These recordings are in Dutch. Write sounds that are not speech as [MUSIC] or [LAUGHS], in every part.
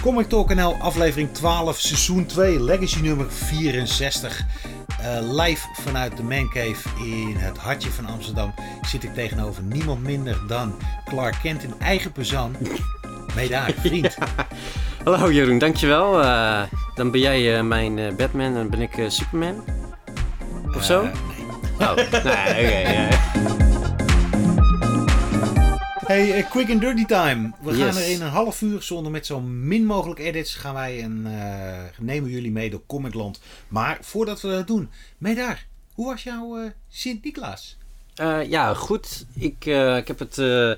Comic Talk NL, aflevering 12, seizoen 2, legacy nummer 64. Uh, live vanuit de Mancave in het hartje van Amsterdam zit ik tegenover niemand minder dan Clark Kent in eigen persoon. Meedaag, vriend. Ja. [LAUGHS] Hallo Jeroen, dankjewel. Uh, dan ben jij uh, mijn Batman en ben ik Superman? Of zo? nee. Oh, nee, oké. [LAUGHS] Hey, uh, quick and dirty time. We Yes. gaan er in een half uur zonder met zo min mogelijk edits gaan wij en uh, nemen jullie mee door Comicland. Maar voordat we dat doen, mee daar. Hoe was jouw uh, Sint-Niklaas? Uh, ja, goed. Ik, uh, ik heb het uh,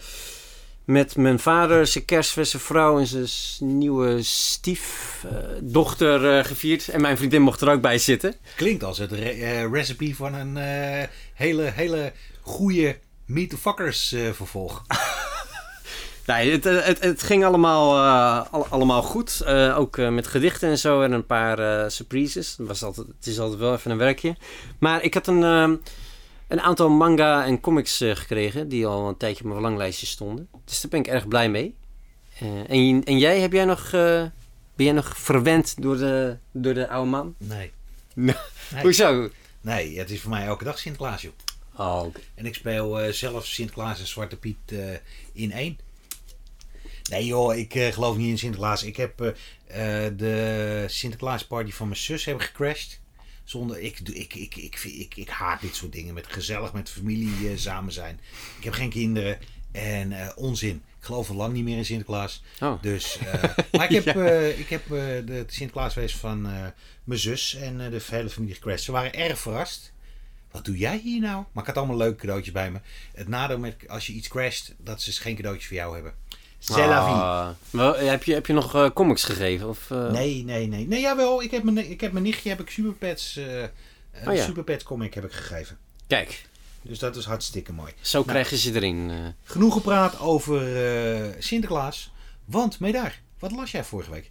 met mijn vader, zijn zijn vrouw en zijn nieuwe stiefdochter gevierd. En mijn vriendin mocht er ook bij zitten. Klinkt als het re recipe van een hele, hele goede Meet the Fuckers vervolg. [LAUGHS] Nee, het, het, het, ging allemaal, uh, allemaal goed. Ook met gedichten en zo en een paar surprises. Het, was altijd, het is altijd wel even een werkje. Maar ik had een, een aantal manga en comics gekregen die al een tijdje op mijn verlanglijstje stonden. Dus daar ben ik erg blij mee. En, en, jij, heb jij nog, ben jij nog verwend door de, door de oude man? Nee. [LAUGHS] nee. Hoezo? Nee, het is voor mij elke dag Sinterklaas, joh. Oh, okay. En ik speel zelf Sinterklaas en Zwarte Piet in één. Nee joh, ik uh, geloof niet in Sinterklaas. Ik heb de Sinterklaas party van mijn zus hebben gecrashed. Zonder, ik, ik, ik, ik, ik, ik, haat dit soort dingen. Met gezellig met familie samen zijn. Ik heb geen kinderen. En onzin. Ik geloof al lang niet meer in Sinterklaas. Oh. Dus, [LAUGHS] maar ik heb, ja. ik heb de Sinterklaasfeest van mijn zus en de hele familie gecrashed. Ze waren erg verrast. Wat doe jij hier nou? Maar ik had allemaal leuke cadeautjes bij me. Het nadeel met als je iets crasht, dat ze geen cadeautjes voor jou hebben. C'est la vie. Ah, maar heb, je, heb je nog uh, comics gegeven? Of, uh... Nee, nee, nee. Nee, jawel. Ik heb mijn, ik heb mijn nichtje heb ik Superpets, uh, oh, ja. Superpets comic heb ik gegeven. Kijk. Dus dat is hartstikke mooi. Zo nou, krijgen ze erin. eh. Genoeg gepraat over Sinterklaas. Want, Medaar, wat las jij vorige week?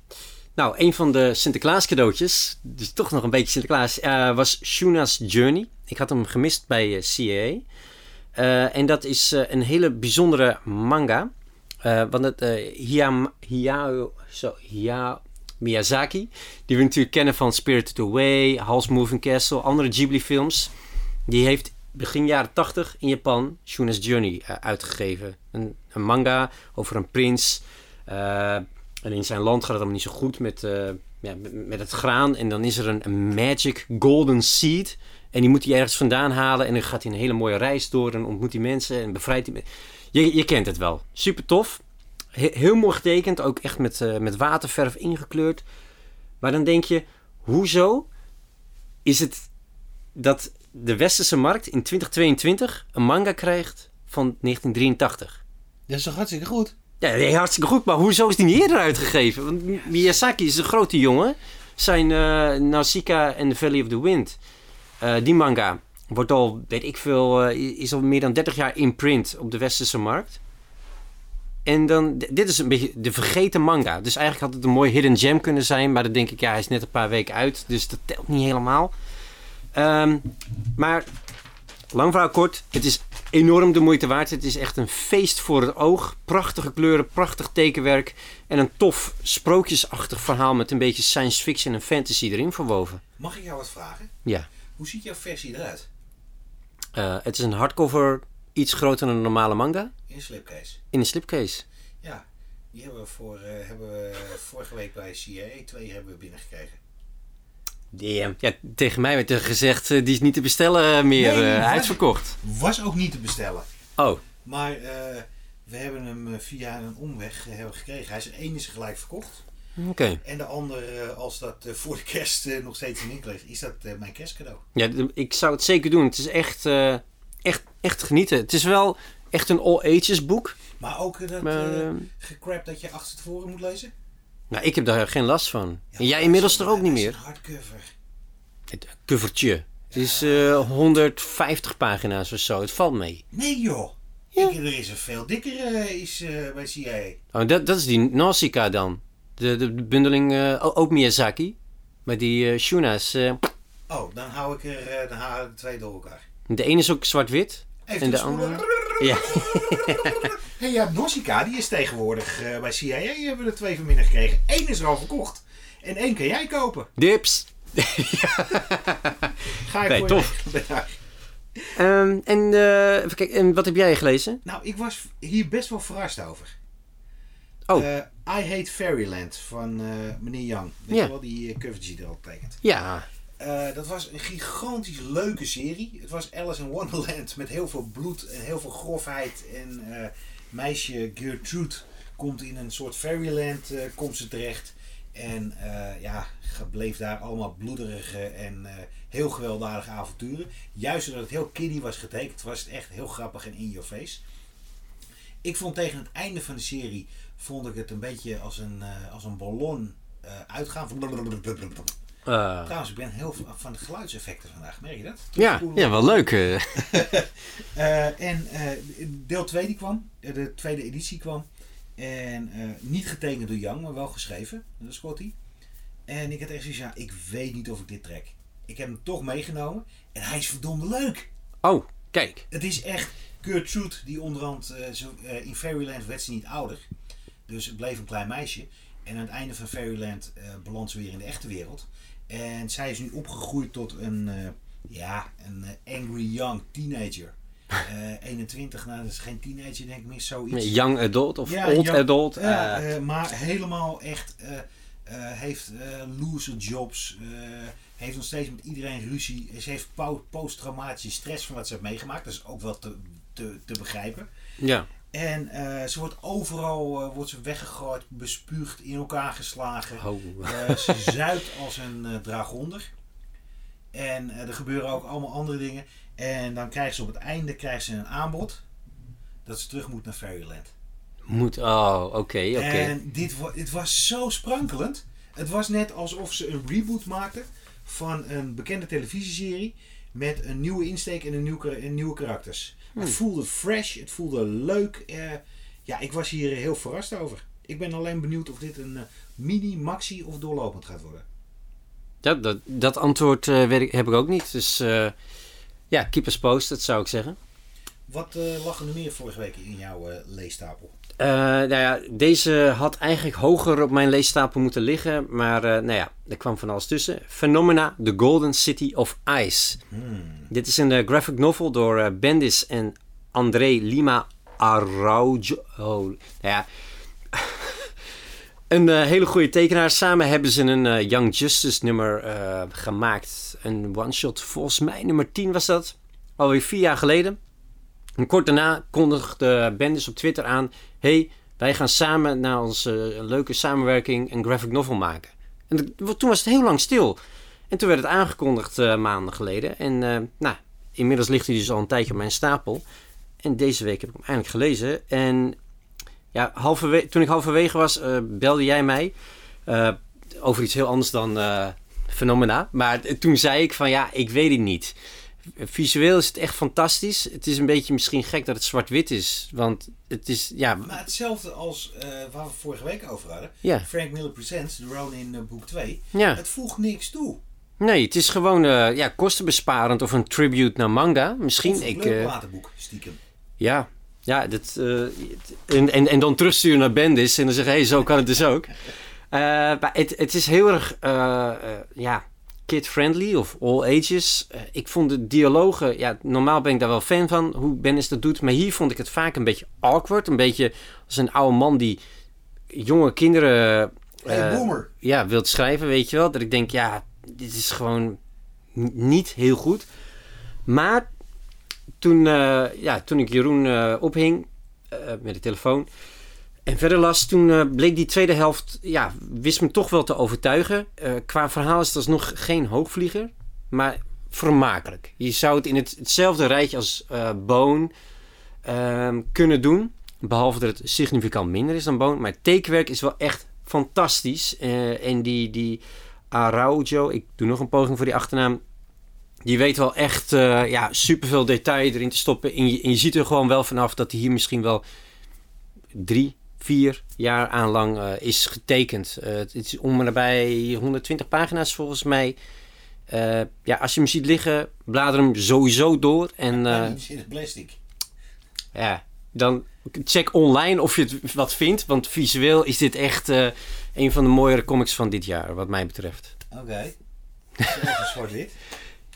Nou, een van de Sinterklaas cadeautjes, dus toch nog een beetje Sinterklaas, uh, was Shuna's Journey. Ik had hem gemist bij uh, CAA. Uh, en dat is een hele bijzondere manga. Want het so, Hiya Miyazaki, die we natuurlijk kennen van Spirited Away, Howl's Moving Castle, andere Ghibli-films, die heeft begin jaren 80 in Japan Shuna's Journey uitgegeven. Een, een, manga over een prins. En in zijn land gaat het allemaal niet zo goed met, ja, met, het graan. En dan is er een, magic golden seed. En die moet hij ergens vandaan halen. En dan gaat hij een hele mooie reis door en ontmoet hij mensen en bevrijdt hij. Je, je kent het wel. Super tof. He heel mooi getekend. Ook echt met, uh, met waterverf ingekleurd. Maar dan denk je, hoezo is het dat de westerse markt in 2022 een manga krijgt van 1983? Dat is toch hartstikke goed? Ja, nee, hartstikke goed. Maar hoezo is die niet eerder uitgegeven? Want Miyazaki is een grote jongen. Zijn uh, Nausicaa and the Valley of the Wind. Uh, die manga wordt al, weet ik veel, uh, is al meer dan 30 jaar in print op de westerse markt. En dan, dit is een beetje de vergeten manga. Dus eigenlijk had het een mooi hidden gem kunnen zijn. Maar dan denk ik, ja, hij is net een paar weken uit. Dus dat telt niet helemaal. Um, maar, lang verhaal kort. Het is enorm de moeite waard. Het is echt een feest voor het oog. Prachtige kleuren, prachtig tekenwerk. En een tof, sprookjesachtig verhaal met een beetje science fiction en fantasy erin verwoven. Mag ik jou wat vragen? Ja. Hoe ziet jouw versie eruit? Uh, het is een hardcover, iets groter dan een normale manga. In een slipcase. In een slipcase. Ja, die hebben we, voor, uh, hebben we vorige week bij CIA 2 hebben we binnengekregen. Ja, tegen mij werd er gezegd, uh, die is niet te bestellen meer, nee, uh, uitverkocht. Was ook niet te bestellen. Oh. Maar we hebben hem via een omweg hebben gekregen. Hij is één is gelijk verkocht. Oké. Okay. En de andere, als dat voor de kerst nog steeds in winkel is, is dat mijn kerstcadeau. Ja, ik zou het zeker doen. Het is echt, echt, echt genieten. Het is wel echt een all ages boek. Maar ook dat maar, uh, gecrap dat je achter tevoren moet lezen? Nou, ik heb daar geen last van. Ja, en jij inmiddels toch ook niet meer? Een hardcover. Het covertje. Het is uh, 150 pagina's of zo. Het valt mee. Nee joh. Ja. Ik, er is een veel dikker uh, is, bij CIA. Oh, dat, dat is die Nausicaa dan. De, de, de bundeling, uh, ook Miyazaki. Maar die Shuna's... Oh, dan hou ik er dan hou ik twee door elkaar. De ene is ook zwart-wit. En de andere... Ja. [LAUGHS] hey, ja, Nausicaa, die is tegenwoordig eh, bij CIA. Hebben we er twee vanmiddag gekregen. Eén is er al verkocht. En één kan jij kopen. Dips. [LAUGHS] Ga ik Nee, voor tof. [LAUGHS] Ehm, en, eh, even kijken, en wat heb jij gelezen? Nou, ik was hier best wel verrast over. Oh. Eh, I Hate Fairyland van eh, meneer Young. Weet Ja. je wel, die uh, covertje die er al tekent. Ja. Eh, dat was een gigantisch leuke serie. Het was Alice in Wonderland met heel veel bloed en heel veel grofheid. En eh, meisje Gertrude komt in een soort fairyland eh, komt ze terecht. En ja, bleef daar allemaal bloederige en heel gewelddadige avonturen. Juist doordat het heel kiddie was getekend, was het echt heel grappig en in your face. Ik vond tegen het einde van de serie vond ik het een beetje als een, als een ballon uitgaan. Eh, Trouwens, ik ben heel van de geluidseffecten vandaag, merk je dat? ja, ja, wel leuk. eh. [LAUGHS] Eh, en deel 2 die kwam, de tweede editie kwam. En niet getekend door Young, maar wel geschreven door Scotty. En ik had echt zoiets ja, ik weet niet of ik dit trek. Ik heb hem toch meegenomen en hij is verdomde leuk. Oh, kijk. Het is echt Gertrude die onderhand zo, in Fairyland werd ze niet ouder. Dus het bleef een klein meisje. En aan het einde van Fairyland eh belandt ze weer in de echte wereld. En zij is nu opgegroeid tot een, eh, ja, een eh, angry young teenager. [LAUGHS] Eh 21, nou dat is geen teenager denk ik meer, zoiets. Young adult of Ja, old young- adult. Eh, eh, maar helemaal echt eh, eh, heeft eh loser jobs. eh, heeft nog steeds met iedereen ruzie. Ze heeft po- posttraumatische stress van wat ze heeft meegemaakt. Dat is ook wel te, te, te begrijpen. ja. En eh, ze wordt overal eh, wordt ze weggegooid, bespuugd, in elkaar geslagen. Oh. Eh, ze [LAUGHS] zuipt als een dragonder. En er gebeuren ook allemaal andere dingen. En dan krijgt ze op het einde krijgt ze een aanbod. Dat ze terug moet naar Fairyland. Moet, oh, oké, oké. En dit, dit was zo sprankelend. Het was net alsof ze een reboot maakten van een bekende televisieserie. Met een nieuwe insteek en een nieuw, kara- en nieuwe karakters. Het voelde fresh, het voelde leuk. eh, ja, ik was hier heel verrast over. Ik ben alleen benieuwd of dit een eh, mini, maxi of doorlopend gaat worden. Ja, dat, dat antwoord eh, weet ik, heb ik ook niet. Dus ja, keep us posted zou ik zeggen. Wat lag er nu meer vorige week in jouw leestapel? Eh, nou ja, deze had eigenlijk hoger op mijn leestapel moeten liggen. Maar eh, nou ja, er kwam van alles tussen. Phenomena, The Golden City of Ice. Dit is een eh, graphic novel door Bendis en André Lima Araujo. Oh, nou ja. [LAUGHS] een hele goede tekenaar. Samen hebben ze een Young Justice nummer gemaakt. Een one-shot, volgens mij nummer 10 was dat. Alweer vier jaar geleden. En kort daarna kondigde Bendis op Twitter aan: hey, wij gaan samen na onze leuke samenwerking een graphic novel maken. En toen was het heel lang stil. En toen werd het aangekondigd eh, maanden geleden. En eh, nou, inmiddels ligt hij dus al een tijdje op mijn stapel. En deze week heb ik hem eindelijk gelezen. En ja, halverwe- toen ik halverwege was, eh, belde jij mij eh, over iets heel anders dan eh Phenomena. Maar eh, toen zei ik van ja, ik weet het niet. Visueel is het echt fantastisch. Het is een beetje misschien gek dat het zwart-wit is. Want het is, ja, Maar hetzelfde als eh, waar we vorige week over hadden. ja, Frank Miller Presents, The Ronin eh, boek 2. ja. Het voegt niks toe. Nee, het is gewoon eh, ja, kostenbesparend of een tribute naar manga. Misschien. Of een ik, leuk platenboek, stiekem. ja, ja dat, en, en, en dan terugsturen naar Bendis en dan zeggen: hé, hey, zo kan het dus ook. [LAUGHS] Maar het, het is heel erg ja, kid-friendly of all ages. Eh, ik vond de dialogen, ja, normaal ben ik daar wel fan van hoe Bendis dat doet. Maar hier vond ik het vaak een beetje awkward. Een beetje als een oude man die jonge kinderen Hey, eh, ja, wilt schrijven, weet je wel. Dat ik denk, ja, dit is gewoon niet heel goed. Maar toen, eh, ja, toen ik Jeroen eh, ophing met de telefoon en verder las, toen eh, bleek die tweede helft, ja, wist me toch wel te overtuigen. Eh, qua verhaal is het alsnog geen hoogvlieger, maar vermakelijk. Je zou het in het, hetzelfde rijtje als eh Bone ehm, kunnen doen. Behalve dat het significant minder is dan Bone. Maar het tekenwerk is wel echt fantastisch. En die, die Araujo, ik doe nog een poging voor die achternaam. Die weet wel echt eh, ja, superveel detail erin te stoppen. En je ziet er gewoon wel vanaf dat hij hier misschien wel drie, vier jaar aan lang eh, is getekend. Eh, het is om en nabij 120 pagina's volgens mij. Eh, ja, als je hem ziet liggen, blader hem sowieso door. En, in het plastic. ja, dan check online of je het wat vindt. Want visueel is dit echt een van de mooiere comics van dit jaar, wat mij betreft. Oké. Okay. zwart-wit. [LAUGHS]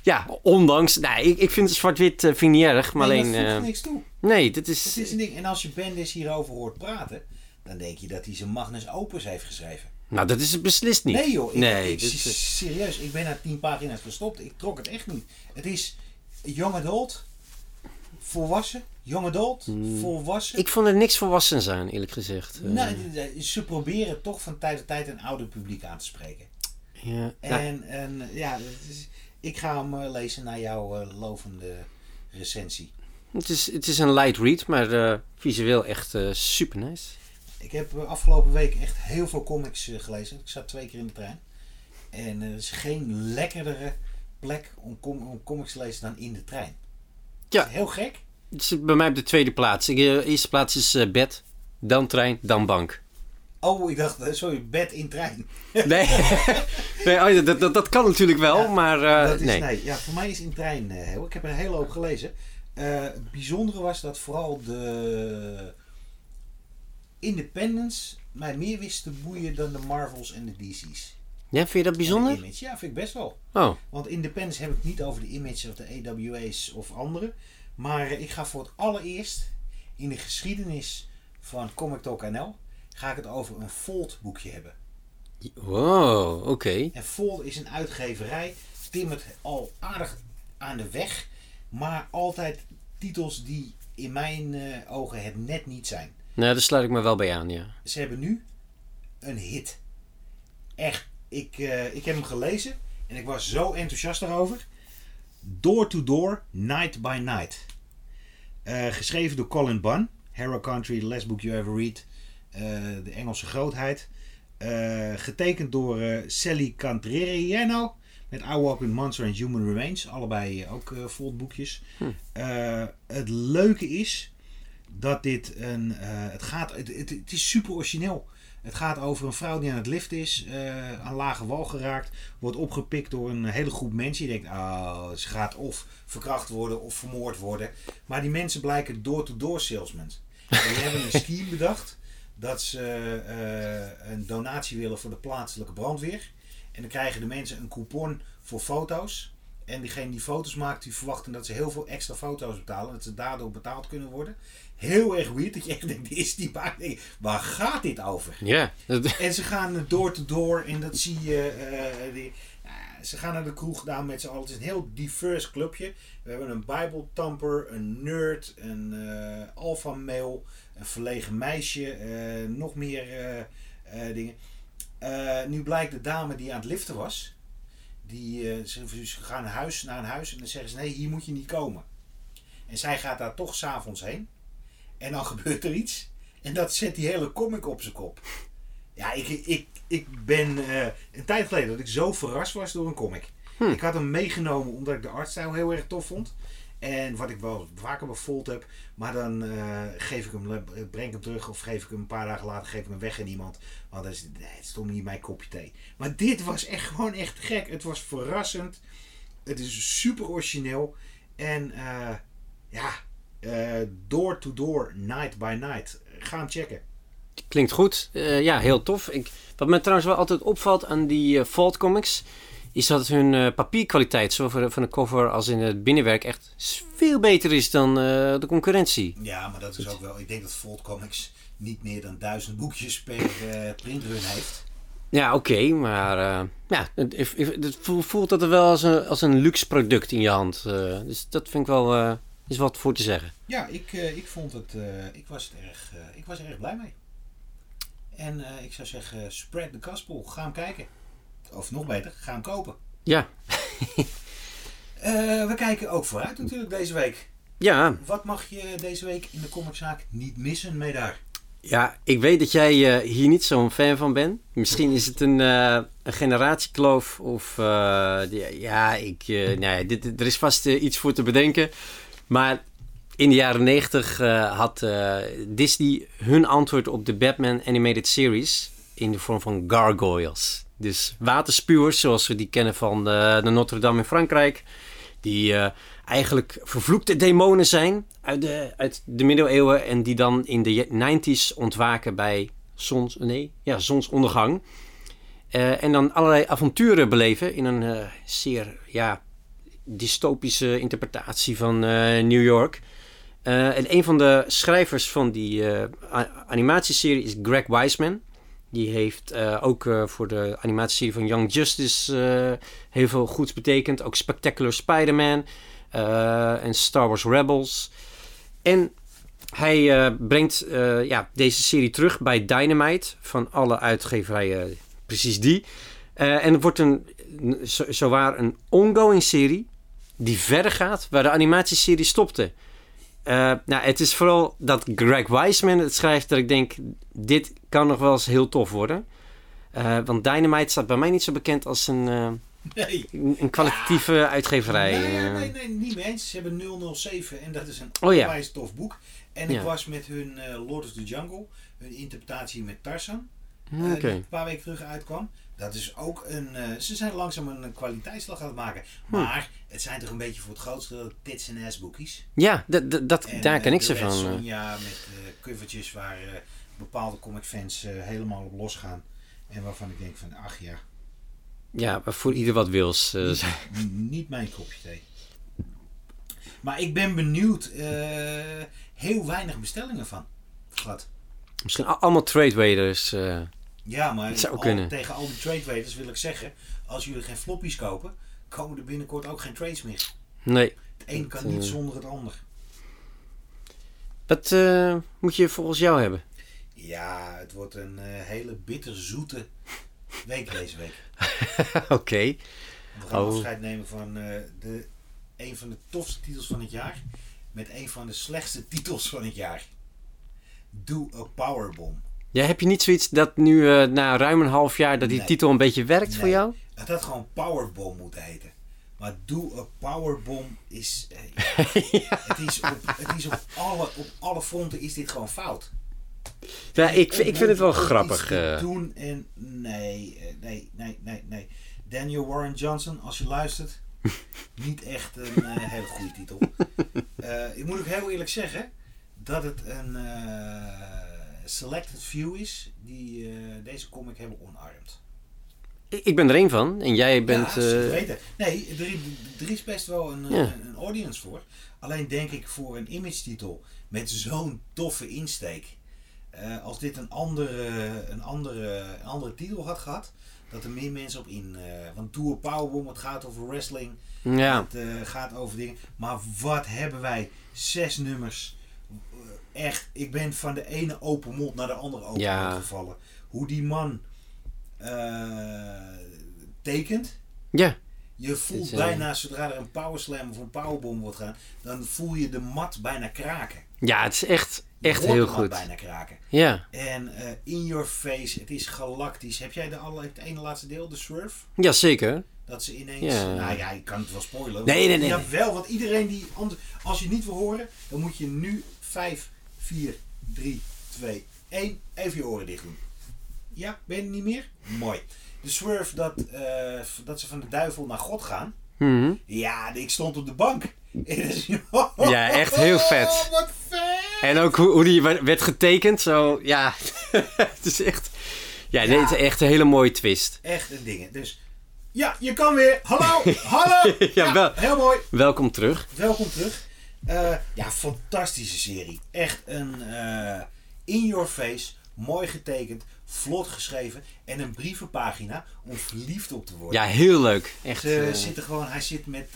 Ja, ondanks... Nou, ik, ik vind zwart-wit vind ik niet erg, maar nee, alleen... dat voegt niks toe. Nee, dit is... Is een ding. En als je Bendis hierover hoort praten, dan denk je dat hij zijn Magnus Opus heeft geschreven. Nou, dat is het beslist niet. Nee joh, ik, nee, ik, serieus, ik ben na tien pagina's gestopt. Ik trok het echt niet. Het is young adult, volwassen, young adult, volwassen. Ik vond er niks volwassens aan, eerlijk gezegd. Eh, Nou, ze proberen toch van tijd tot tijd een ouder publiek aan te spreken. ja, nou, En, en ja, het is- ik ga hem eh, lezen naar jouw eh, lovende recensie. het, is, het is een light read, maar eh, visueel echt eh, super nice. Ik heb eh, afgelopen week echt heel veel comics eh, gelezen. Ik zat twee keer in de trein. En er is geen lekkerdere plek om, com- om comics te lezen dan in de trein. Ja. Heel gek. Het is bij mij op de tweede plaats. Ik, eh, eerste plaats is eh, bed, dan trein, dan bank. Oh, ik dacht, eh, sorry, bed in trein. [LAUGHS] Nee, [LAUGHS] nee oh dat, dat, dat kan natuurlijk wel, Ja, maar eh, dat is, nee. nee. Ja, voor mij is in trein eh, heel. Ik heb er een hele hoop gelezen. Eh, het bijzondere was dat vooral de Independence mij meer wist te boeien dan de Marvels en de DC's. Ja, vind je dat bijzonder? Image. Ja, vind ik best wel. Oh, Want Independence heb ik niet over de Image of de AWA's of andere. Maar ik ga voor het allereerst in de geschiedenis van Comic Talk NL ga ik het over een Fold boekje hebben. wow, oké. En Fold is een uitgeverij, timmert al aardig aan de weg, maar altijd titels die in mijn eh, ogen het net niet zijn. Nou, daar sluit ik me wel bij aan, ja. Ze hebben nu een hit. Echt, ik, eh, ik heb hem gelezen en ik was zo enthousiast daarover. Door to Door, Night by Night. Eh, geschreven door Colin Bunn. Hero Country, The Last Book You Ever Read. eh, de Engelse grootheid. Getekend door Sally Cantreriano. Met I Walk with Monster and Human Remains. Allebei ook eh boekjes. Eh, het leuke is dat dit een. eh, het, gaat, het, het, het is super origineel. Het gaat over een vrouw die aan het lift is, eh, aan lage wal geraakt, wordt opgepikt door een hele groep mensen. Je denkt, oh, ze gaat of verkracht worden of vermoord worden. Maar die mensen blijken door-to-door salesmen. En die hebben een [LAUGHS] scheme bedacht dat ze eh, een donatie willen voor de plaatselijke brandweer. En dan krijgen de mensen een coupon voor foto's. En diegene die foto's maakt, die verwachten dat ze heel veel extra foto's betalen. Dat ze daardoor betaald kunnen worden. Heel erg weird. Dat je echt denkt, is die baan? Waar gaat dit over? Ja, En ze gaan door to door en dat zie je. eh, die, ze gaan naar de kroeg gedaan met z'n allen. Het is een heel divers clubje. We hebben een bijbeltamper, een nerd, een eh alpha male, een verlegen meisje, eh, nog meer dingen. Nu blijkt de dame die aan het liften was, die, eh, ze, ze gaan naar huis, naar een huis en dan zeggen ze nee, hier moet je niet komen. En zij gaat daar toch s'avonds heen. En dan [LAUGHS] gebeurt er iets. En dat zet die hele comic op zijn kop. Ja, ik, ik, ik ben eh, een tijd geleden dat ik zo verrast was door een comic. Ik had hem meegenomen omdat ik de artstijl heel erg tof vond. En wat ik wel vaker bevoeld heb. Maar dan eh, geef ik hem, breng ik hem terug of geef ik hem een paar dagen later geef ik hem weg aan iemand. Want dat is, nee, het stond niet mijn kopje thee. Maar dit was echt gewoon echt gek. Het was verrassend. Het is super origineel. En eh, ja, eh, door to door, night by night. Ga hem checken. klinkt goed. Ja, heel tof. Ik, wat me trouwens wel altijd opvalt aan die Vault comics... is dat hun eh, papierkwaliteit, zowel van de- cover als in het binnenwerk... echt veel beter is dan eh, de concurrentie. Ja, maar dat is ook wel. Ik denk dat Volt Comics niet meer dan duizend boekjes per eh, printrun heeft. Ja, oké, maar ja, het, het- het voel- voelt dat er wel als een, als een luxe product in je hand. dus dat vind ik wel, is wat voor te zeggen. Ja, ik, ik vond het. ik, was het erg, ik was er erg blij mee. En ik zou zeggen, spread the gospel. Ga hem kijken. Of nog beter, ga hem kopen. Ja, [LAUGHS] Eh, we kijken ook vooruit natuurlijk deze week. ja, Wat mag je deze week in de comiczaak niet missen, Medaar? ja, ik weet dat jij eh, hier niet zo'n fan van bent. Misschien is het een, eh, een generatiekloof of ja, ik, eh, [LAUGHS] nou dit, dit- er is vast iets voor te bedenken. Maar in de jaren negentig had Disney hun antwoord op de Batman Animated Series in de vorm van gargoyles. Dus waterspuwers zoals we die kennen van eh, de Notre Dame in Frankrijk. Die eh, eigenlijk vervloekte demonen zijn uit de, uit de middeleeuwen. En die dan in de 90s ontwaken bij zons, nee, ja, zonsondergang. Eh, en dan allerlei avonturen beleven in een zeer ja, dystopische interpretatie van New York. En een van de schrijvers van die animatieserie is Greg Weisman. Die heeft eh, ook eh, voor de animatieserie van Young Justice eh, heel veel goeds betekend. Ook Spectacular Spider-Man en Star Wars Rebels. En hij brengt ja, deze serie terug bij Dynamite van alle uitgeverijen, precies die. En het wordt een, zo, zowaar een ongoing serie die verder gaat waar de animatieserie stopte. Eh, nou, het is vooral dat Greg Weisman het schrijft dat ik denk, dit kan nog wel eens heel tof worden. Eh, want Dynamite staat bij mij niet zo bekend als een, eh, Nee. een kwalitatieve uitgeverij. Nee, nee, nee, niet mee eens. Ze hebben 007 en dat is een Oh ja. tof boek. En Ja. ik was met hun Lord of the Jungle, hun interpretatie met Tarzan, die een paar weken terug uitkwam. Dat is ook een. eh, ze zijn langzaam een kwaliteitsslag aan het maken. Hm. Maar het zijn toch een beetje voor het grootste deel tits en ass boekies. Ja, dat, En, daar ken eh, ik de ze van. eh. Sonja met covertjes waar bepaalde comicfans helemaal op losgaan. En waarvan ik denk van, ach ja, Ja, voor ieder wat wils. niet, niet mijn kopje thee. Maar ik ben benieuwd. heel weinig bestellingen van. Gehad. misschien al- allemaal trade waiters. eh. Ja, maar Het zou al- tegen al die trade waiters wil ik zeggen. Als jullie geen floppies kopen, komen er binnenkort ook geen trades meer. nee. Het een kan niet eh, zonder het ander. Wat eh, moet je volgens jou hebben? Ja, het wordt een eh, hele bitterzoete week deze week. [LAUGHS] Oké. We gaan Oh. afscheid nemen van de, een van de tofste titels van het jaar. Met een van de slechtste titels van het jaar. Do a Powerbomb. Ja, heb je niet zoiets dat nu eh, na ruim een half jaar dat die Nee. titel een beetje werkt voor jou? Het had gewoon Powerbomb moeten heten. Maar Do a Powerbomb is... eh, [LAUGHS] ja, het, is op, het is op alle, op alle fronten is dit gewoon fout. Ja, ik, vind- ik vind het wel grappig. te eh. doen en nee, nee, nee, nee, nee. Daniel Warren Johnson, als je luistert, [LAUGHS] niet echt een hele goede titel. [LAUGHS] Eh, ik moet ook heel eerlijk zeggen dat het een selected few is die eh, deze comic hebben omarmd. Ik, ik ben er één van en jij bent... ja, eh, weten. Nee, er, er is best wel een, Ja. een, een audience voor. Alleen denk ik voor een image titel met zo'n toffe insteek. eh, als dit een andere, een, andere, een andere titel had gehad, dat er meer mensen op in. eh, want Tour Powerbomb, het gaat over wrestling, ja. het eh, gaat over dingen. Maar wat hebben wij? Zes nummers. Echt, ik ben van de ene open mond naar de andere open Ja. mond gevallen. Hoe die man eh, tekent. ja. Je voelt is, eh, bijna, zodra er een powerslam of een powerbomb wordt gaan, dan voel je de mat bijna kraken. Ja, het is echt, echt hoort heel de mat goed. bijna kraken. Ja. En eh, in your face, het is galactisch. Heb jij de alle, het ene laatste deel, de Swerve? ja, zeker. Dat ze ineens, Ja. nou ja, ik kan het wel spoilen. Nee, nee, nee, Ja, wel, want iedereen die, anders, als je het niet wil horen, dan moet je nu 5, 4, 3, 2, 1, even je oren dicht doen. Ja, ben je er niet meer? Mooi. De Swerve dat, eh, dat ze van de duivel naar God gaan. Mhm. Ja, ik stond op de bank. [LAUGHS] Ja, echt heel vet. Oh, wat vet! En ook hoe, hoe die werd getekend, zo, ja. [LAUGHS] het is echt... Ja, nee, het is echt een hele mooie twist. Echt een ding. Dus ja, je kan weer. Hallo, hallo. [LAUGHS] Ja, wel. Heel mooi. Welkom terug. Welkom terug. Eh, ja, fantastische serie. Echt een eh, in your face, mooi getekend, vlot geschreven en een brievenpagina om verliefd op te worden. Ja, heel leuk. Echt. Ze eh, zitten gewoon, hij zit met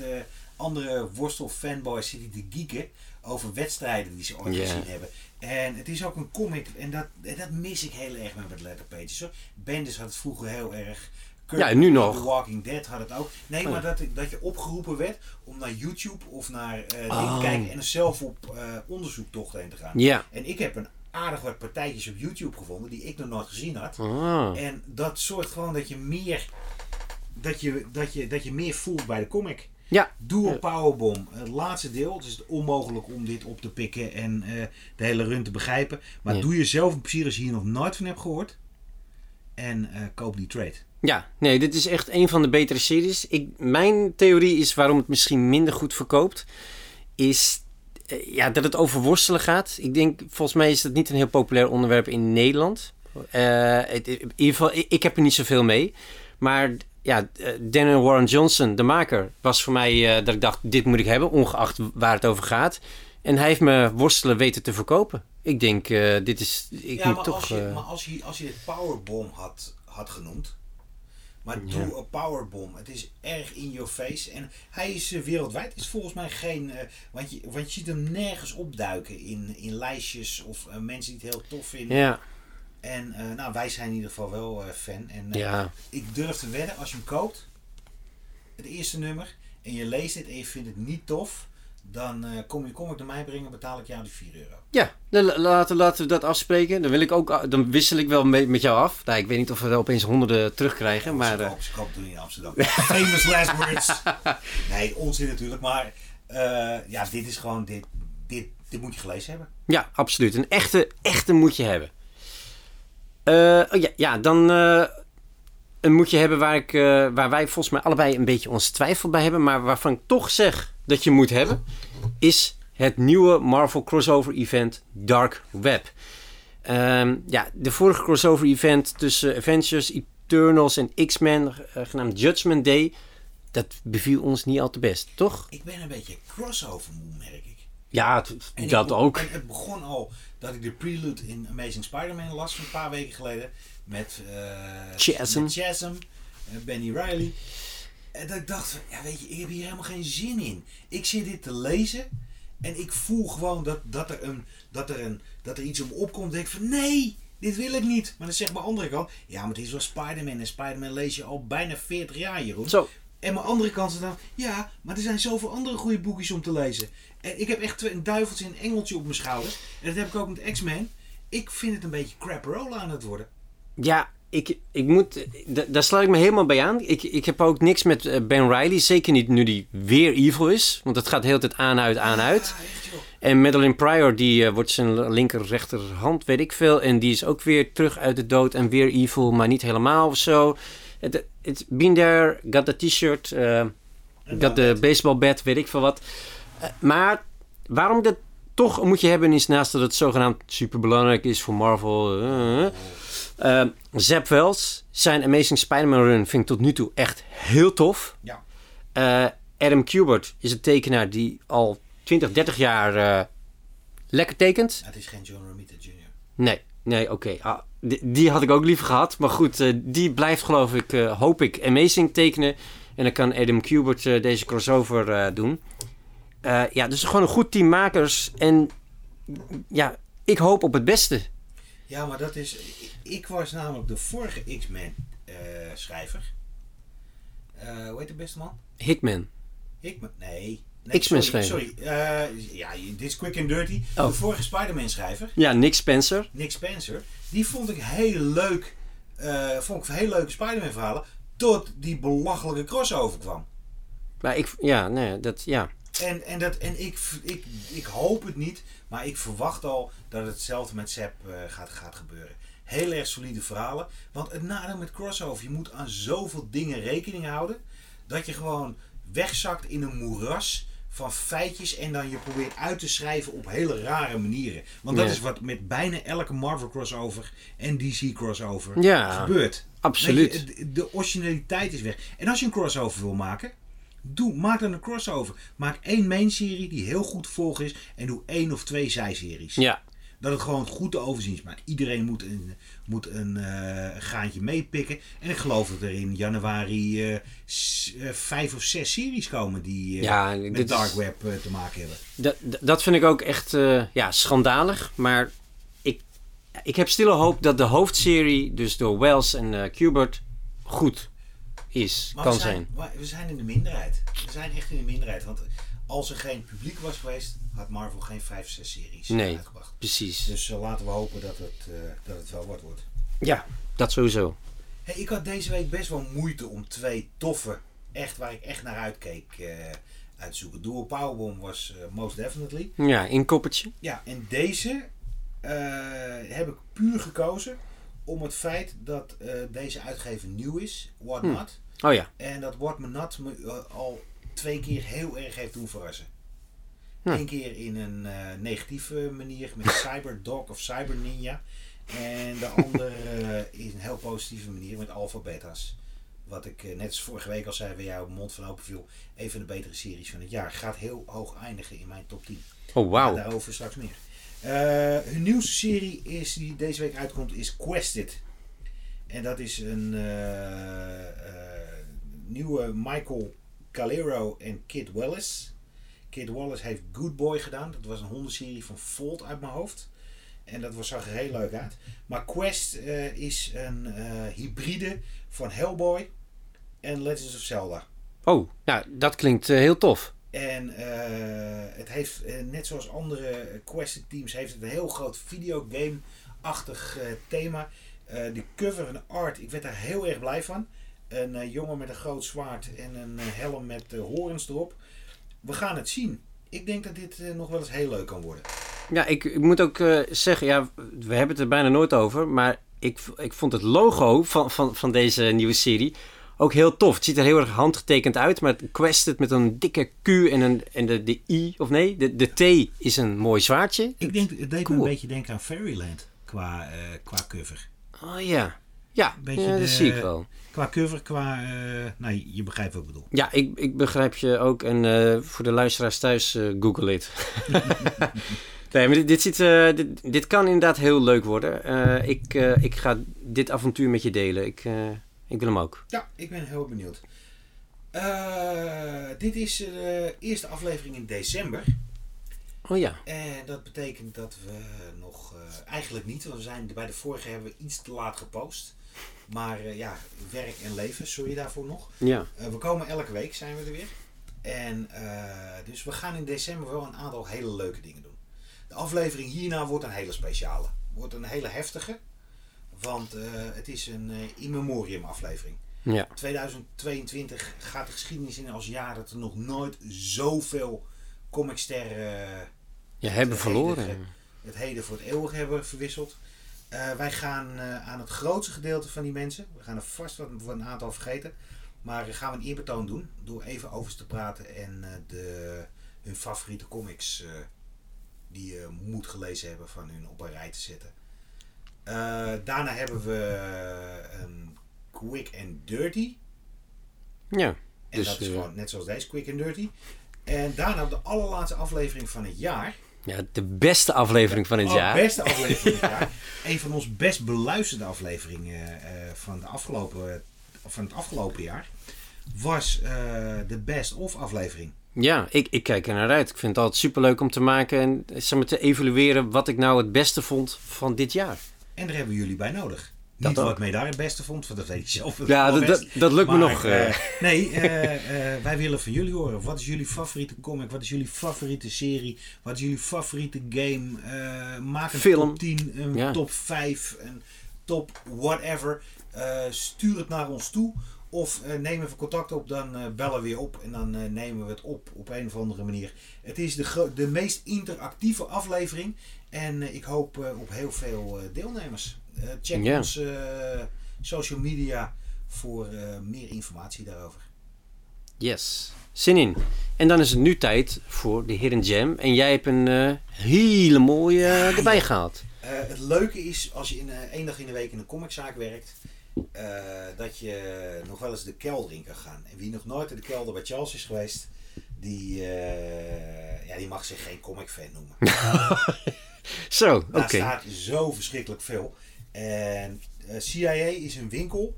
andere worstelfanboys zit hij te geeken over wedstrijden die ze ooit gezien hebben. En het is ook een comic en dat, dat mis ik heel erg met letterpages. Hoor. Bendis had het vroeger heel erg. Ja, en nu nog. The Walking Dead had het ook. Nee, Oh. maar dat, dat je opgeroepen werd om naar YouTube of naar eh dingen Oh. te kijken en er zelf op eh, onderzoektocht heen te gaan. Ja. En ik heb een aardig wat partijtjes op YouTube gevonden die ik nog nooit gezien had. Ah. En dat zorgt gewoon dat je meer, dat je, dat je, dat je meer voelt bij de comic. Ja. Doe een powerbomb. Het laatste deel. Het is onmogelijk om dit op te pikken en eh, de hele run te begrijpen. Maar Ja. doe jezelf een plezier als je hier nog nooit van hebt gehoord. En koop die trade. Ja, nee, dit is echt een van de betere series. Ik, mijn theorie is waarom het misschien minder goed verkoopt, is eh, ja, dat het over worstelen gaat. Ik denk, volgens mij is dat niet een heel populair onderwerp in Nederland. Eh, in ieder geval, ik, heb er niet zoveel mee. Maar ja, eh, Daniel Warren Johnson, de maker, was voor mij dat ik dacht, dit moet ik hebben, ongeacht waar het over gaat. En hij heeft me worstelen weten te verkopen. Ik denk, dit is, ik ja, moet maar, toch... als je, maar als je, als je powerbomb had, had genoemd. Maar Ja. doe een powerbomb. Het is erg in your face. En hij is eh, wereldwijd. is volgens mij geen. eh, want, je, want je ziet hem nergens opduiken in, in lijstjes of eh, mensen die het heel tof vinden. ja, En nou, wij zijn in ieder geval wel fan. En ja, ik durf te wedden, als je hem koopt, het eerste nummer, en je leest het en je vindt het niet tof, dan eh, kom je kom ik naar mij brengen, betaal ik jou die 4 euro. Ja, dan laten, laten we dat afspreken. Dan, wil ik ook, dan wissel ik wel mee- met jou af. Nou, ik weet niet of we er opeens honderden terugkrijgen, maar... Ze eh, kopen toen in Amsterdam. [LAUGHS] Famous last words. [LAUGHS] Nee, onzin natuurlijk, maar eh, ja, dit is gewoon, dit, dit, dit moet je gelezen hebben. ja, absoluut. Een echte, echte moet je hebben. Oh ja, ja, dan een moet je hebben waar, ik, eh, waar wij volgens mij allebei een beetje onze twijfel bij hebben. Maar waarvan ik toch zeg dat je moet hebben, is het nieuwe Marvel crossover event Dark Web. Ehm, ja, de vorige crossover event tussen Avengers, Eternals en X-Men, eh, genaamd Judgment Day, dat beviel ons niet al te best, toch? Ik ben een beetje crossover moe, merk ik. Ja, dat ook. En het begon al dat ik de prelude in Amazing Spider-Man las een paar weken geleden. Met, eh Chasm. met Chasm, eh, Benny Riley. En dat ik dacht van, ja weet je, ik heb hier helemaal geen zin in. Ik zit dit te lezen en ik voel gewoon dat, dat, er, een, dat, er, een, dat er iets om opkomt. denk ik van, nee, dit wil ik niet. Maar dan zegt mijn andere kant, ja maar het is wel Spider-Man. En Spider-Man lees je al bijna 40 jaar, Jeroen. Zo, En mijn andere kant is dan, ja, maar er zijn zoveel andere goede boekjes om te lezen. En ik heb echt twee- een duiveltje en een engeltje op mijn schouders. En dat heb ik ook met X-Men. Ik vind het een beetje crapperola aan het worden. Ja, ik, ik moet, da- daar sluit ik me helemaal bij aan. Ik, ik heb ook niks met eh, Ben Riley. Zeker niet nu die weer evil is. Want dat gaat de hele tijd aan, uit, aan, uit. En Madeline Pryor, die eh, wordt zijn linker rechterhand, weet ik veel. En die is ook weer terug uit de dood en weer evil, maar niet helemaal of zo. Het been there, got the t-shirt, eh, got the baseball bat, weet ik veel wat. Maar waarom dat toch moet je hebben is naast dat het zogenaamd super belangrijk is voor Marvel. Eh, Zap Wells, zijn Amazing Spider-Man run vind ik tot nu toe echt heel tof. Ja. Eh, Adam Kubert is een tekenaar die al 20, 30 jaar eh, lekker tekent. Het is geen John Romita Jr. Nee, nee, oké. Ah, die, die had ik ook liever gehad. Maar goed, eh, die blijft geloof ik, hoop ik, amazing tekenen. En dan kan Adam Kubert deze crossover doen. Ja, dus gewoon een goed team makers. En ja, ik hoop op het beste. Ja, maar dat is... Ik, was namelijk de vorige X-Men eh, schrijver. Eh, hoe heet de beste man? Hickman. Hickman? Nee. nee X-Men schrijver. Sorry. Eh, ja, dit is quick and dirty. Oh. De vorige Spider-Man schrijver. Ja, Nick Spencer. Nick Spencer, die vond ik heel leuk. vond ik heel leuke Spider-Man verhalen. Tot die belachelijke crossover kwam. Maar ik, ja, nee, dat, ja. En, en, dat, en ik, ik, ik hoop het niet, maar ik verwacht al dat hetzelfde met Seb eh, gaat, gaat gebeuren. Heel erg solide verhalen. Want het nadeel met crossover, je moet aan zoveel dingen rekening houden. Dat je gewoon wegzakt in een moeras van feitjes en dan je probeert uit te schrijven op hele rare manieren. Want dat Ja. is wat met bijna elke Marvel crossover en DC crossover Ja, gebeurt. absoluut. Je, de originaliteit is weg. En als je een crossover wil maken, doe, maak dan een crossover. Maak één main serie die heel goed te volgen is en doe één of twee zijseries. Ja, Dat het gewoon goed te overzien is. Maar iedereen moet een, moet een eh, gaantje meepikken. En ik geloof dat er in januari eh, s- eh, vijf of zes series komen die Ja, met is- dark web te maken hebben. dat, dat vind ik ook echt ja, schandalig. Maar ik, ik heb stille hoop dat de hoofdserie, dus door Wells en Kubert, goed is, Maar kan we zijn, we zijn in de minderheid. We zijn echt in de minderheid. Want als er geen publiek was geweest, had Marvel geen vijf, zes series Nee. uitgebracht. Precies. Dus eh, laten we hopen dat het, eh, dat het wel wat wordt. Ja, dat sowieso. Hey, ik had deze week best wel moeite om twee toffe, echt waar ik echt naar uitkeek, eh uit te zoeken. Dual Powerbomb was Most Definitely. Ja, in koppertje. Ja, en deze heb ik puur gekozen om het feit dat eh, deze uitgever nieuw is, What Hm. Not. Oh ja. En dat What Not me eh, al twee keer heel erg heeft doen verrassen. Hm. Eén keer in een eh, negatieve manier met [LAUGHS] Cyberdog of Cyber Ninja. En de andere in een heel positieve manier met Alpha Beta's. Wat ik net als vorige week al zei bij jou, mond van open viel. Een van de betere series van het jaar. Gaat heel hoog eindigen in mijn top 10. Oh wauw. Maar daarover straks meer. Eh, hun nieuwste serie is, die deze week uitkomt is Quested. En dat is een eh, eh, nieuwe Michael Calero en Kid Wallace. Kid Wallace heeft Good Boy gedaan. Dat was een hondenserie van Volt uit mijn hoofd. En dat was, zag er heel leuk uit. Maar Quest is een hybride van Hellboy en Legends of Zelda. Oh, nou, dat klinkt heel tof. En eh, het heeft, eh, net zoals andere Quested teams, heeft het een heel groot videogame-achtig eh, thema. De cover en art, ik werd daar heel erg blij van. Een jongen met een groot zwaard en een helm met horens erop. We gaan het zien. Ik denk dat dit nog wel eens heel leuk kan worden. Ja, ik, ik moet ook zeggen, ja, we hebben het er bijna nooit over, maar ik, ik vond het logo van, van, van deze nieuwe serie ook heel tof. Het ziet er heel erg handgetekend uit, maar het quested met een dikke Q en, een, en de, de I, of nee, de, de T is een mooi zwaardje. Ik denk, het deed Cool. me een beetje denken aan Fairyland qua, eh, qua cover. Oh ja, ja, Beetje ja de- dat zie ik wel. Qua cover, qua... nou, je begrijpt wat ik bedoel. Ja, ik, ik begrijp je ook. En eh, voor de luisteraars thuis, google it. [LAUGHS] nee, maar dit, dit, ziet, dit, dit kan inderdaad heel leuk worden. Ik, ik ga dit avontuur met je delen. Ik, ik wil hem ook. Ja, ik ben heel benieuwd. Eh, dit is de eerste aflevering in december. Oh ja. En dat betekent dat we nog... eh, eigenlijk niet, want we zijn bij de vorige hebben we iets te laat gepost. Maar eh, ja, werk en leven, sorry daarvoor nog. Ja. Eh, we komen elke week, zijn we er weer. En eh, dus we gaan in december wel een aantal hele leuke dingen doen. De aflevering hierna wordt een hele speciale. Wordt een hele heftige. Want eh, het is een eh, in memoriam aflevering. Ja. 2022 gaat de geschiedenis in als jaar dat er nog nooit zoveel comicsterren eh, Je hebben Het verloren. het heden voor het eeuwig hebben verwisseld. Wij gaan aan het grootste gedeelte van die mensen, we gaan er vast wat, wat een aantal vergeten, maar gaan we een eerbetoon doen door even over ze te praten en de, hun favoriete comics die je moet gelezen hebben van hun op een rij te zetten. Eh, daarna hebben we een Quick and Dirty. Ja. En Dus, dat is eh, gewoon net zoals deze, Quick and Dirty. En daarna de allerlaatste aflevering van het jaar. ja, de beste aflevering van het Oh, jaar. beste aflevering van het [LAUGHS] jaar. Een van ons best beluisterde afleveringen van, de afgelopen, van het afgelopen jaar. Was de Best of aflevering. Ja, ik, ik kijk er naar uit. Ik vind het altijd superleuk om te maken en zeg maar, te evalueren wat ik nou het beste vond van dit jaar. En daar hebben we jullie bij nodig. Dat Niet ook. wat mij daar het beste vond, want dat weet ik zelf Ja, dat, dat, dat lukt me nog. eh, eh. [LAUGHS] nee, eh, wij willen van jullie horen. Wat is jullie favoriete comic? Wat is jullie favoriete serie? Wat is jullie favoriete game? Maak een Film. top 10, een Ja. top 5, een top whatever. Stuur het naar ons toe. Of neem even contact op, dan bellen we weer op en dan nemen we het op op een of andere manier. Het is de, de meest interactieve aflevering en eh, ik hoop eh, op heel veel eh, deelnemers. Check Ja. ons eh, social media voor meer informatie daarover. Yes, zin in. En dan is het nu tijd voor de Hidden Jam. En jij hebt een hele mooie erbij gehaald. Eh, het leuke is als je in, één dag in de week in een comiczaak werkt, dat je nog wel eens de kelder in kan gaan. En wie nog nooit in de kelder bij Charles is geweest, die, ja, die mag zich geen comic fan noemen. [LAUGHS] Zo, oké. Daar staat zo verschrikkelijk veel. En eh, CIA is een winkel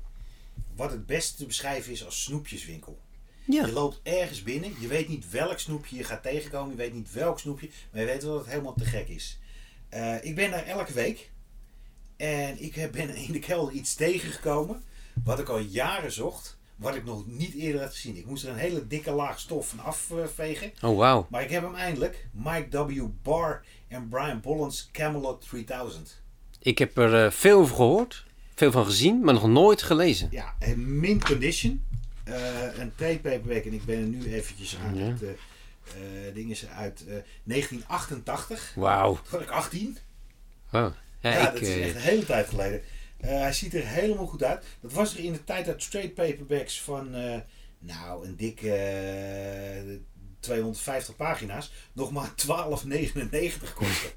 wat het beste te beschrijven is als snoepjeswinkel. Ja. Je loopt ergens binnen, je weet niet welk snoepje je gaat tegenkomen, je weet niet welk snoepje, maar je weet wel dat het helemaal te gek is. Eh, ik ben daar elke week en ik heb- ben in de kelder iets tegengekomen wat ik al jaren zocht, wat ik nog niet eerder had gezien. Ik moest er een hele dikke laag stof van afvegen, Oh, wauw. maar ik heb hem eindelijk. Mike W. Barr en Brian Bollens Camelot 3000. Ik heb er eh, veel over gehoord, veel van gezien, maar nog nooit gelezen. Ja, een mint condition. Eh, een trade en ik ben er nu eventjes aan Ja. het... eh ding is uit eh, 1988. Wauw. Toen was ik 18. Wow. Ja, Ja, ik, dat is echt een hele tijd geleden. Eh, hij ziet er helemaal goed uit. Dat was er in de tijd dat straight paperbacks van, eh, nou, een dikke eh, 250 pagina's nog maar [LAUGHS] 12,99 kostte.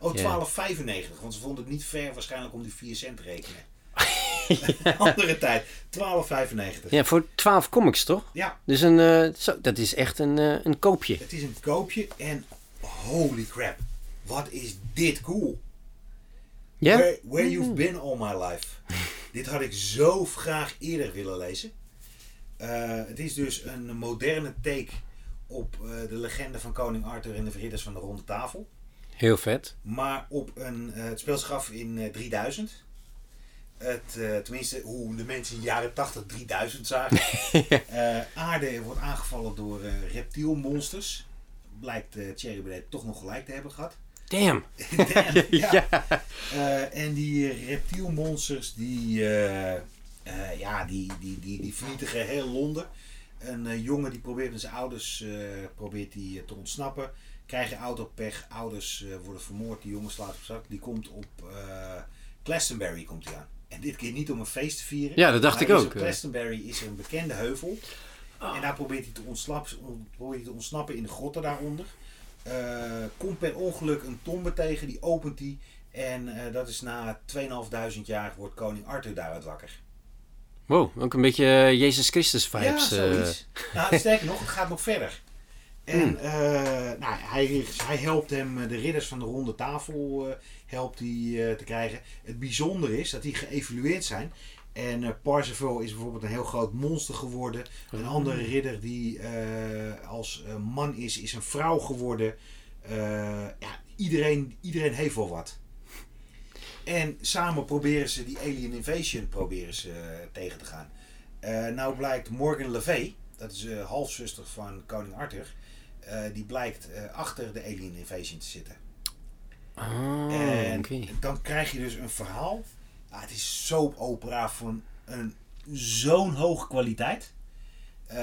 Oh, 12,95. Want ze vonden het niet fair waarschijnlijk om die 4 cent te rekenen. [LAUGHS] [LAUGHS] Andere tijd. 12,95. Ja, voor 12 comics toch? Ja, Dus een, eh, zo, dat is echt een, eh, een koopje. het is een koopje en holy crap. Wat is dit cool. Ja? Where, where You've Been All My Life. [LAUGHS] Dit had ik zo graag eerder willen lezen. Eh, het is dus een moderne take op eh, de legende van koning Arthur en de Ridders van de Ronde Tafel. Heel vet. Maar op een, eh, het speelt zich af in eh, 3000. Het, eh, tenminste, hoe de mensen in de jaren 80 3000 zagen. [LAUGHS] Eh, aarde wordt aangevallen door eh, reptielmonsters. Blijkt eh Thierry Baudet toch nog gelijk te hebben gehad. Damn. Damn, [LAUGHS] ja. Eh, en die reptielmonsters die, eh, ja, die, die, die, die vernietigen heel Londen. Een jongen die probeert met zijn ouders probeert die, te ontsnappen. Krijgen autopech, ouders worden vermoord, die jongen slaat op zak. Die komt op Glastonbury komt hij aan. En dit keer niet om een feest te vieren. Ja, dat dacht ik ook, Op. Glastonbury is een bekende heuvel. En daar probeert hij te ontsnappen, probeert hij te ontsnappen in de grotten daaronder. Eh, komt per ongeluk een tombe tegen, die opent hij. En eh, dat is na 2500 jaar wordt koning Arthur daaruit wakker. Wow, ook een beetje eh, Jezus Christus ja, vibes. eh. zoiets. nou, [LAUGHS] sterker nog, het gaat nog verder. En Hmm. nou, hij, hij helpt hem de ridders van de ronde tafel helpt hij, te krijgen. Het bijzondere is dat die geëvalueerd zijn. En Parsifal is bijvoorbeeld een heel groot monster geworden. Een andere ridder die eh, als eh, man is, is een vrouw geworden. Ja, iedereen, iedereen heeft wel wat. En samen proberen ze die alien invasion proberen ze, tegen te gaan. Nou blijkt Morgan Le Fay, dat is halfzuster van koning Arthur, die blijkt achter de alien invasion te zitten. Ah, en dan krijg je dus een verhaal. Ja, het is soap opera van een zo'n hoge kwaliteit. Eh,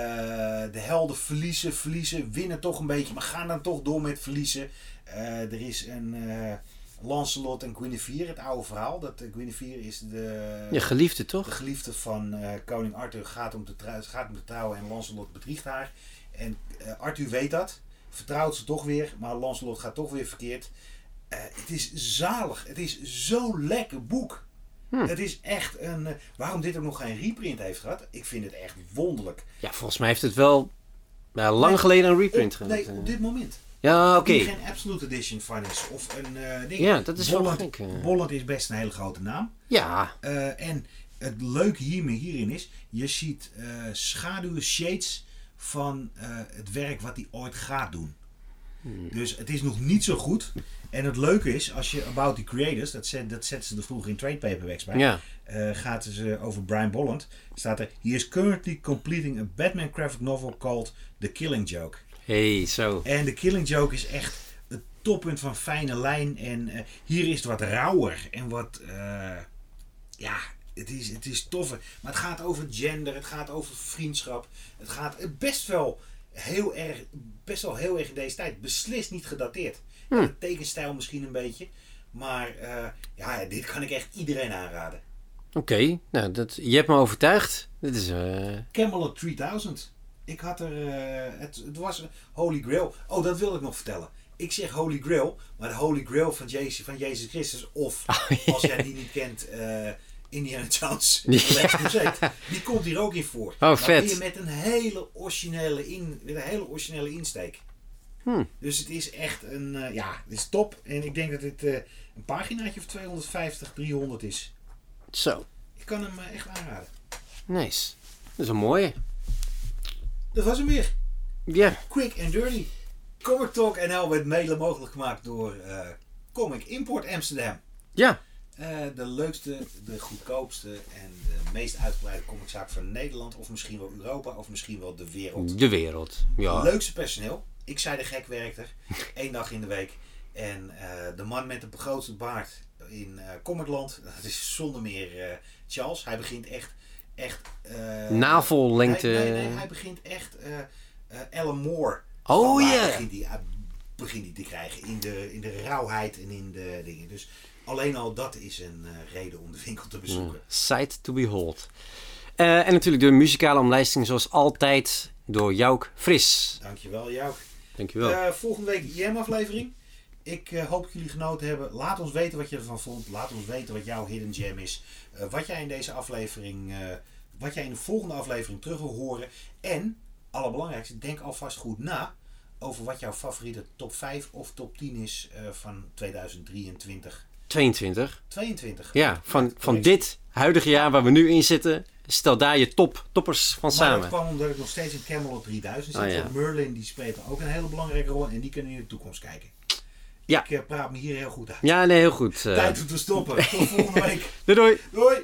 de helden verliezen, verliezen, winnen toch een beetje, maar gaan dan toch door met verliezen. Eh, er is een eh, Lancelot en Guinevere, het oude verhaal. Dat Guinevere is de, Je geliefde de toch? geliefde van koning Arthur, gaat om, te trou- gaat om te trouwen en Lancelot bedriegt haar. En Arthur weet dat, vertrouwt ze toch weer, maar Lancelot gaat toch weer verkeerd. Het is zalig, het is zo'n lekker boek. Hm. Het is echt een. eh, waarom dit ook nog geen reprint heeft gehad, ik vind het echt wonderlijk. Ja, volgens mij heeft het wel nou, lang Nee, geleden een reprint Op, gehad. nee, op dit moment. Ja, oké. Die geen Absolute Edition van is. Of een eh, ding. Ja, dat is wel Bolland, gek, eh. Bolland is best een hele grote naam. Ja, Eh, en het leuke hiermee, hierin is, je ziet eh, schaduwen, shades van eh, het werk wat hij ooit gaat doen. Dus het is nog niet zo goed. En het leuke is, als je About the Creators, dat, zet, dat zetten ze er vroeger in trade paperbacks bij, ja. eh, gaat ze over Brian Bolland, staat er, he is currently completing a Batman graphic novel called The Killing Joke. hey, zo. En de Killing Joke is echt het toppunt van fijne lijn. En eh, hier is het wat rauwer en wat. eh, ja, het is, het is toffer. Maar het gaat over gender, het gaat over vriendschap. Het gaat best wel heel erg, best wel heel erg in deze tijd. Beslist niet gedateerd. Hm. De tekenstijl misschien een beetje. Maar eh, ja, dit kan ik echt iedereen aanraden. Oké, nou, dat, je hebt me overtuigd. Dit is... eh, Camelot 3000. Ik had er. eh, het, het was Holy Grail. Oh, dat wil ik nog vertellen. Ik zeg Holy Grail, maar de Holy Grail van Jezus, van Jezus Christus. Of [LAUGHS] als jij die niet kent, eh, Indiana Jones. [LAUGHS] Ja. Die komt hier ook in voor. Oh, maar vet. weer met een hele originele, in, met een hele originele insteek. Hm. Dus het is echt een. eh, ja, het is top. En ik denk dat dit eh, een paginaatje of 250, 300 is. zo, Ik kan hem eh, echt aanraden. nice. Dat is een mooie. Dat was hem weer. Ja, Quick and Dirty. Comic Talk NL werd mede mogelijk gemaakt door Comic Import Amsterdam. ja. Eh, de leukste, de goedkoopste en de meest uitgebreide comiczaak van Nederland. Of misschien wel Europa of misschien wel de wereld. De wereld. Ja. Leukste personeel. Ik zei de gek werkt er. Eén [LAUGHS] dag in de week. En eh, de man met de grootste baard in eh Comicland. Dat is zonder meer Charles. Hij begint echt... echt Navellengte. Nee, nee, nee, hij begint echt Alan Moore. Oh, ja. Begint hij, begint hij te krijgen in de, in de rauwheid en in de dingen. Dus Alleen al dat is een eh, reden om de winkel te bezoeken. Sight to behold. Eh, en natuurlijk de muzikale omlijsting zoals altijd door Jouk Fris. Dankjewel, Jouk. Dankjewel. Eh volgende week IM-aflevering. Ik eh, hoop dat jullie genoten hebben. Laat ons weten wat je ervan vond. Laat ons weten wat jouw hidden gem is. Wat jij in deze aflevering, wat jij in de volgende aflevering terug wil horen. En, allerbelangrijkste, denk alvast goed na over wat jouw favoriete top 5 of top 10 is van 2023. 22. 22. Ja, van, van dit huidige jaar waar we nu in zitten. Stel daar je top, toppers van Maar samen. dat kwam omdat ik nog steeds in Camelot 3000 zit. Ah, ja. Merlin die speelt ook een hele belangrijke rol. En die kunnen in de toekomst kijken. Ja. Ik eh, praat me hier heel goed uit. Ja, nee, heel goed. eh. Tijd om te stoppen. Tot volgende week. [LAUGHS] doei doei. Doei!